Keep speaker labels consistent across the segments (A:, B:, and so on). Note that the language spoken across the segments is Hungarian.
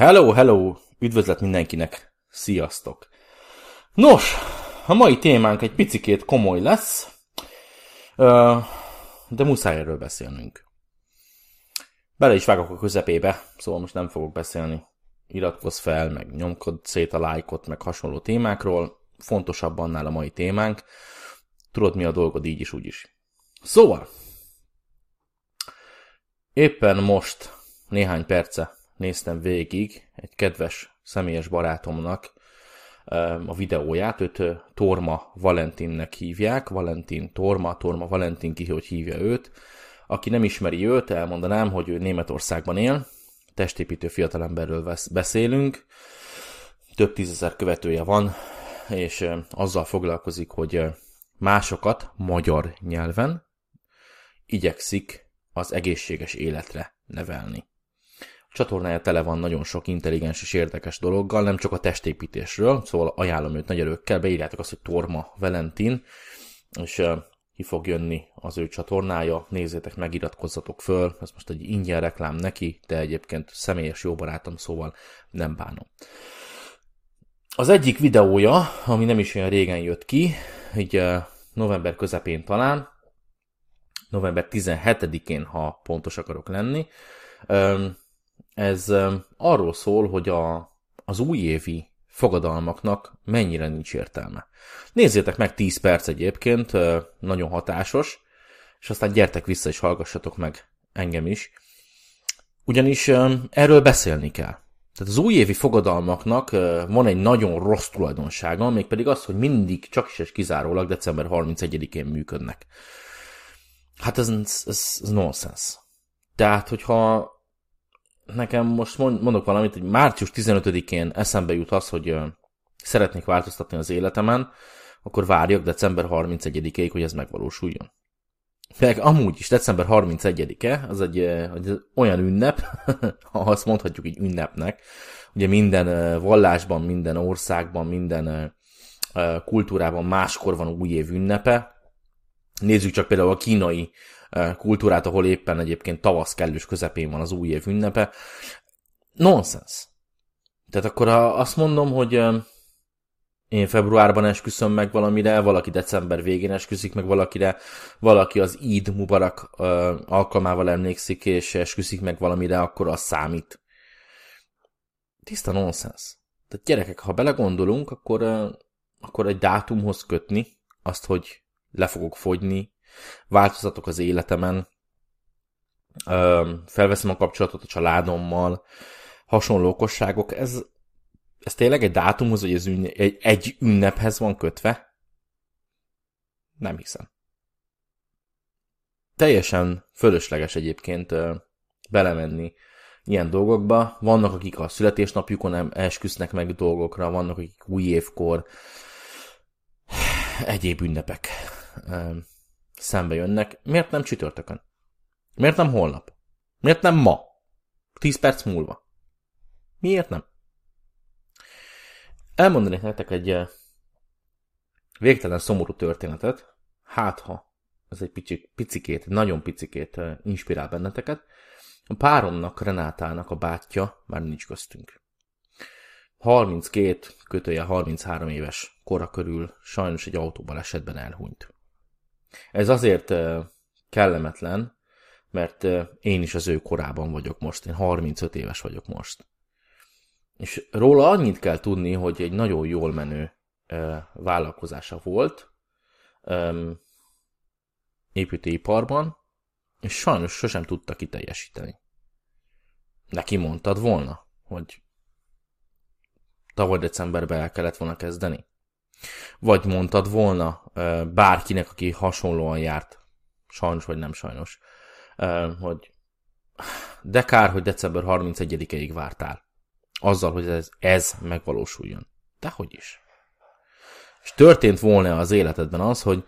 A: Hello, hello! Üdvözlet mindenkinek! Sziasztok! Nos, a mai témánk egy picikét komoly lesz, de muszáj erről beszélnünk. Bele is vágok a közepébe, szóval most nem fogok beszélni. Iratkozz fel, meg nyomkod szét a lájkot, meg hasonló témákról. Fontosabb annál a mai témánk. Tudod, mi a dolgod így is, úgy is. Szóval, éppen most, néhány perce néztem végig egy kedves személyes barátomnak a videóját, őt Torma Valentinnek hívják, Valentin Torma, Torma Valentin ki, hogy hívja őt. Aki nem ismeri őt, elmondanám, hogy ő Németországban él, testépítő fiatalemberről beszélünk, több tízezer követője van, és azzal foglalkozik, hogy másokat magyar nyelven igyekszik az egészséges életre nevelni. Csatornája tele van nagyon sok intelligens és érdekes dologgal, nem csak a testépítésről, szóval ajánlom őt nagy erőkkel, beírjátok azt, hogy Torma Valentin, és ki fog jönni az ő csatornája, nézzétek meg, iratkozzatok föl, ez most egy ingyen reklám neki, de egyébként személyes jó barátom, szóval nem bánom. Az egyik videója, ami nem is olyan régen jött ki, így november közepén talán, november 17-én, ha pontos akarok lenni, ez arról szól, hogy a, az újévi fogadalmaknak mennyire nincs értelme. Nézzétek meg 10 perc egyébként, nagyon hatásos, és aztán gyertek vissza és hallgassatok meg engem is. Ugyanis erről beszélni kell. Tehát az újévi fogadalmaknak van egy nagyon rossz tulajdonsága, mégpedig az, hogy mindig csak is és kizárólag december 31-én működnek. Hát ez, ez, ez nonsens. Tehát, hogyha nekem most mondok valamit, hogy március 15-én eszembe jut az, hogy szeretnék változtatni az életemen, akkor várjak december 31-ig, hogy ez megvalósuljon. Meg amúgy is december 31-e, az egy, egy olyan ünnep, ha azt mondhatjuk így ünnepnek, ugye minden vallásban, minden országban, minden kultúrában máskor van újév ünnepe. Nézzük csak például a kínai kultúrát, ahol éppen egyébként tavasz kellős közepén van az új év ünnepe. Nonsens. Tehát akkor azt mondom, hogy én februárban esküszöm meg valamire, valaki december végén esküszik meg valakire, valaki az Eid Mubarak alkalmával emlékszik, és esküszik meg valamire, akkor az számít. Tiszta nonsens. Tehát gyerekek, ha belegondolunk, akkor, akkor egy dátumhoz kötni azt, hogy le fogok fogyni, változatok az életemen, felveszem a kapcsolatot a családommal, hasonló okosságok, ez, ez tényleg egy dátumhoz, vagy ez ünne, egy, egy ünnephez van kötve? Nem hiszem. Teljesen fölösleges egyébként belemenni ilyen dolgokba. Vannak, akik a születésnapjukon nem esküsznek meg dolgokra, vannak, akik új évkor, egyéb ünnepek szembe jönnek, miért nem csütörtökön? Miért nem holnap? Miért nem ma? Tíz perc múlva? Miért nem? Elmondanék nektek egy eh, végtelen szomorú történetet, hát ha ez egy picik, picikét, nagyon picikét eh, inspirál benneteket. A páromnak, Renátának a bátyja már nincs köztünk. 32, kötője 33 éves kora körül sajnos egy autóbalesetben elhunyt. Ez azért kellemetlen, mert én is az ő korában vagyok most, én 35 éves vagyok most. És róla annyit kell tudni, hogy egy nagyon jól menő vállalkozása volt építőiparban, és sajnos sosem tudta kiteljesíteni. Neki mondtad volna, hogy tavaly decemberben el kellett volna kezdeni? Vagy mondtad volna bárkinek, aki hasonlóan járt, sajnos vagy nem sajnos, hogy de kár, hogy december 31-ig vártál. Azzal, hogy ez, ez megvalósuljon. Dehogy is. És történt volna az életedben az, hogy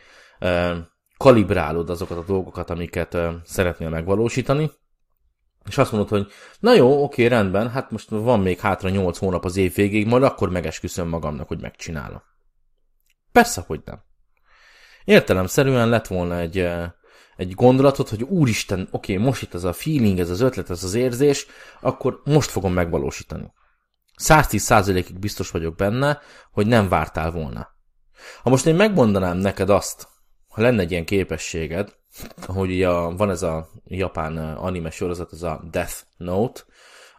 A: kalibrálod azokat a dolgokat, amiket szeretnél megvalósítani, és azt mondod, hogy na jó, oké, rendben, hát most van még hátra 8 hónap az év végéig, majd akkor megesküszöm magamnak, hogy megcsinálom. Persze, hogy nem. Értelemszerűen lett volna egy, egy gondolatot, hogy úristen, oké, most itt ez a feeling, ez az ötlet, ez az érzés, akkor most fogom megvalósítani. 110%-ig biztos vagyok benne, hogy nem vártál volna. Ha most én megmondanám neked azt, ha lenne egy ilyen képességed, hogy ugye van ez a japán anime sorozat, ez a Death Note,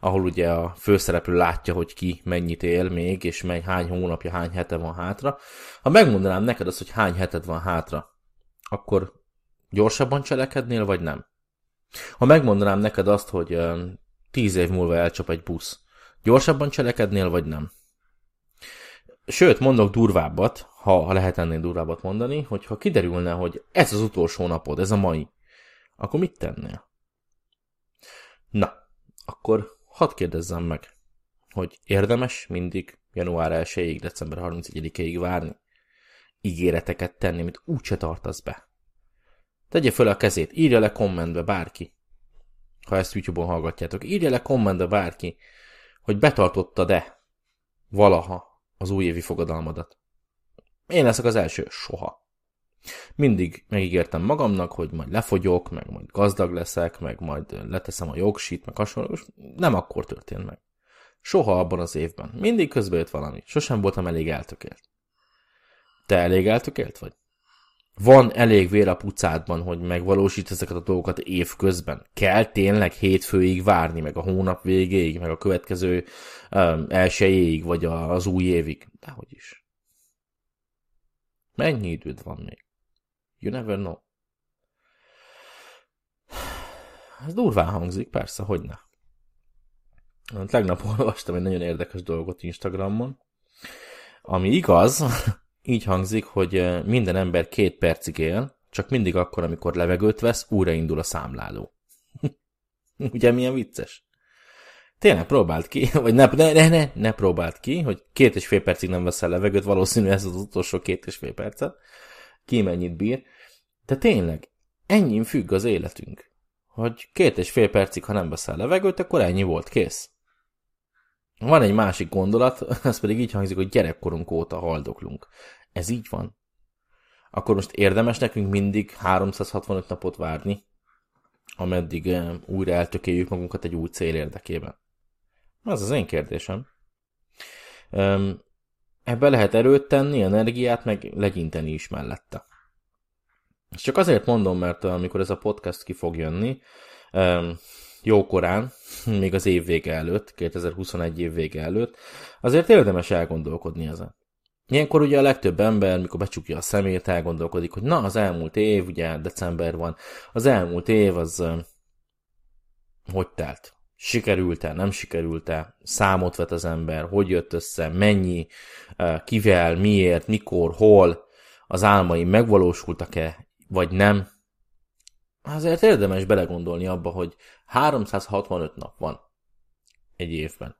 A: ahol ugye a főszereplő látja, hogy ki mennyit él még, és mely hány hónapja, hány hete van hátra. Ha megmondanám neked azt, hogy hány heted van hátra, akkor gyorsabban cselekednél, vagy nem? Ha megmondanám neked azt, hogy tíz év múlva elcsap egy busz, gyorsabban cselekednél, vagy nem? Sőt, mondok durvábbat, ha, ha lehet ennél durvábbat mondani, hogy ha kiderülne, hogy ez az utolsó napod, ez a mai, akkor mit tennél? Na, akkor hadd kérdezzem meg, hogy érdemes mindig január 1-ig, december 31-ig várni? Ígéreteket tenni, amit úgyse tartasz be. Tegye föl a kezét, írja le kommentbe bárki, ha ezt YouTube-on hallgatjátok. Írja le kommentbe bárki, hogy betartottad-e valaha az újévi fogadalmadat. Én leszek az első, soha. Mindig megígértem magamnak, hogy majd lefogyok, meg majd gazdag leszek, meg majd leteszem a jogsit, meg hasonló, és nem akkor történt meg. Soha abban az évben. Mindig közbe jött valami. Sosem voltam elég eltökélt. Te elég eltökélt vagy? Van elég vér a pucádban, hogy megvalósít ezeket a dolgokat év közben. Kell tényleg hétfőig várni, meg a hónap végéig, meg a következő um, elsőjéig, vagy az új évig. Dehogy is. Mennyi időd van még? You never know. Ez durván hangzik, persze, hogy ne. Tegnap olvastam egy nagyon érdekes dolgot Instagramon, ami igaz, így hangzik, hogy minden ember két percig él, csak mindig akkor, amikor levegőt vesz, újraindul a számláló. Ugye milyen vicces? Tényleg próbált ki, vagy ne, ne, ne, ne, ne próbált ki, hogy két és fél percig nem veszel levegőt, valószínű ez az utolsó két és fél percet, ki mennyit bír. De tényleg, ennyi függ az életünk, hogy két és fél percig, ha nem veszel levegőt, akkor ennyi volt, kész. Van egy másik gondolat, ez pedig így hangzik, hogy gyerekkorunk óta haldoklunk. Ez így van. Akkor most érdemes nekünk mindig 365 napot várni, ameddig eh, újra eltökéljük magunkat egy új cél érdekében. Ez az én kérdésem. Ebbe lehet erőt tenni, energiát, meg legyinteni is mellette. És csak azért mondom, mert amikor ez a podcast ki fog jönni, jókorán, még az év vége előtt, 2021 év vége előtt, azért érdemes elgondolkodni ezen. Ilyenkor ugye a legtöbb ember, mikor becsukja a szemét, elgondolkodik, hogy na, az elmúlt év, ugye december van, az elmúlt év az hogy telt? Sikerült-e, nem sikerült-e, számot vet az ember, hogy jött össze, mennyi, kivel, miért, mikor, hol, az álmai megvalósultak-e, vagy nem, azért érdemes belegondolni abba, hogy 365 nap van egy évben.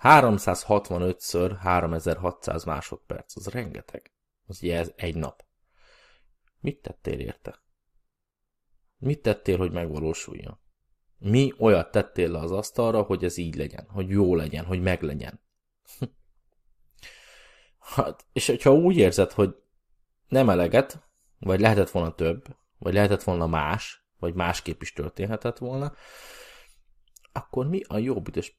A: 365-ször 3600 másodperc, az rengeteg. Az ugye ez egy nap. Mit tettél érte? Mit tettél, hogy megvalósuljon? Mi olyat tettél le az asztalra, hogy ez így legyen, hogy jó legyen, hogy meglegyen? hát, és hogyha úgy érzed, hogy nem eleget, vagy lehetett volna több, vagy lehetett volna más, vagy másképp is történhetett volna, akkor mi a jó büdös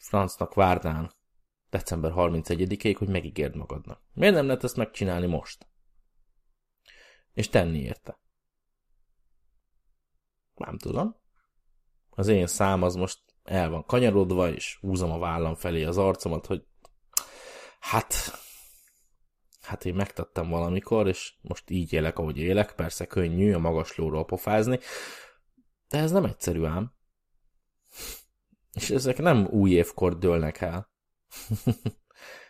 A: francnak várnál december 31-ig, hogy megígérd magadnak? Miért nem lehet ezt megcsinálni most? És tenni érte? Nem tudom. Az én szám az most el van kanyarodva, és húzom a vállam felé az arcomat, hogy hát hát én megtettem valamikor, és most így élek, ahogy élek, persze könnyű a magas lóról pofázni, de ez nem egyszerű ám. És ezek nem új évkor dőlnek el.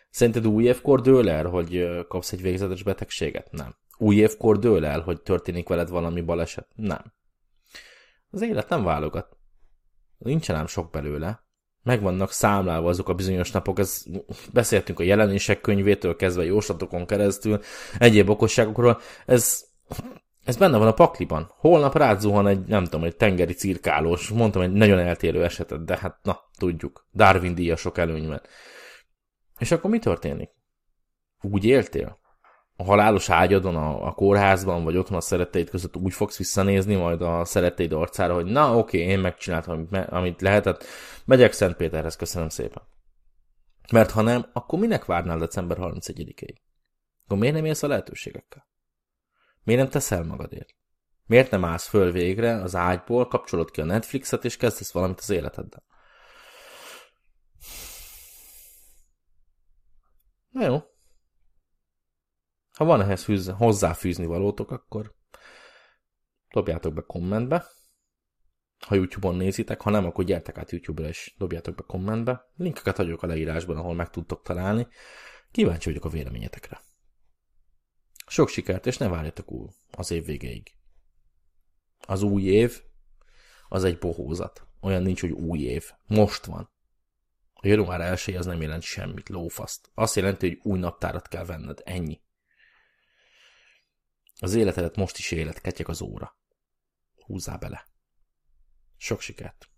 A: Szerinted új évkor dől el, hogy kapsz egy végzetes betegséget? Nem. Új évkor dől el, hogy történik veled valami baleset? Nem. Az élet nem válogat. Nincsen ám sok belőle meg vannak számlálva azok a bizonyos napok, ez, beszéltünk a jelenések könyvétől kezdve jóslatokon keresztül, egyéb okosságokról, ez, ez benne van a pakliban. Holnap rázuhan egy, nem tudom, egy tengeri cirkálós, mondtam egy nagyon eltérő esetet, de hát na, tudjuk, Darwin díjasok előnyben. És akkor mi történik? Úgy éltél? A halálos ágyadon, a, a kórházban, vagy otthon a szeretteid között úgy fogsz visszanézni majd a szeretteid arcára, hogy na oké, én megcsináltam, amit, amit lehetett, megyek Szentpéterhez, köszönöm szépen. Mert ha nem, akkor minek várnál december 31-ig? Akkor miért nem élsz a lehetőségekkel? Miért nem teszel magadért? Miért nem állsz föl végre az ágyból, kapcsolod ki a Netflixet, és kezdesz valamit az életeddel? Na jó. Ha van ehhez fűz, hozzáfűzni valótok, akkor dobjátok be kommentbe. Ha YouTube-on nézitek, ha nem, akkor gyertek át YouTube-ra és dobjátok be kommentbe. Linkeket hagyok a leírásban, ahol meg tudtok találni. Kíváncsi vagyok a véleményetekre. Sok sikert, és ne várjatok új az év végéig. Az új év, az egy bohózat. Olyan nincs, hogy új év. Most van. A január 1 az nem jelent semmit, lófaszt. Azt jelenti, hogy új naptárat kell venned. Ennyi. Az életedet most is élet, ketyek az óra. Húzzá bele. Sok sikert!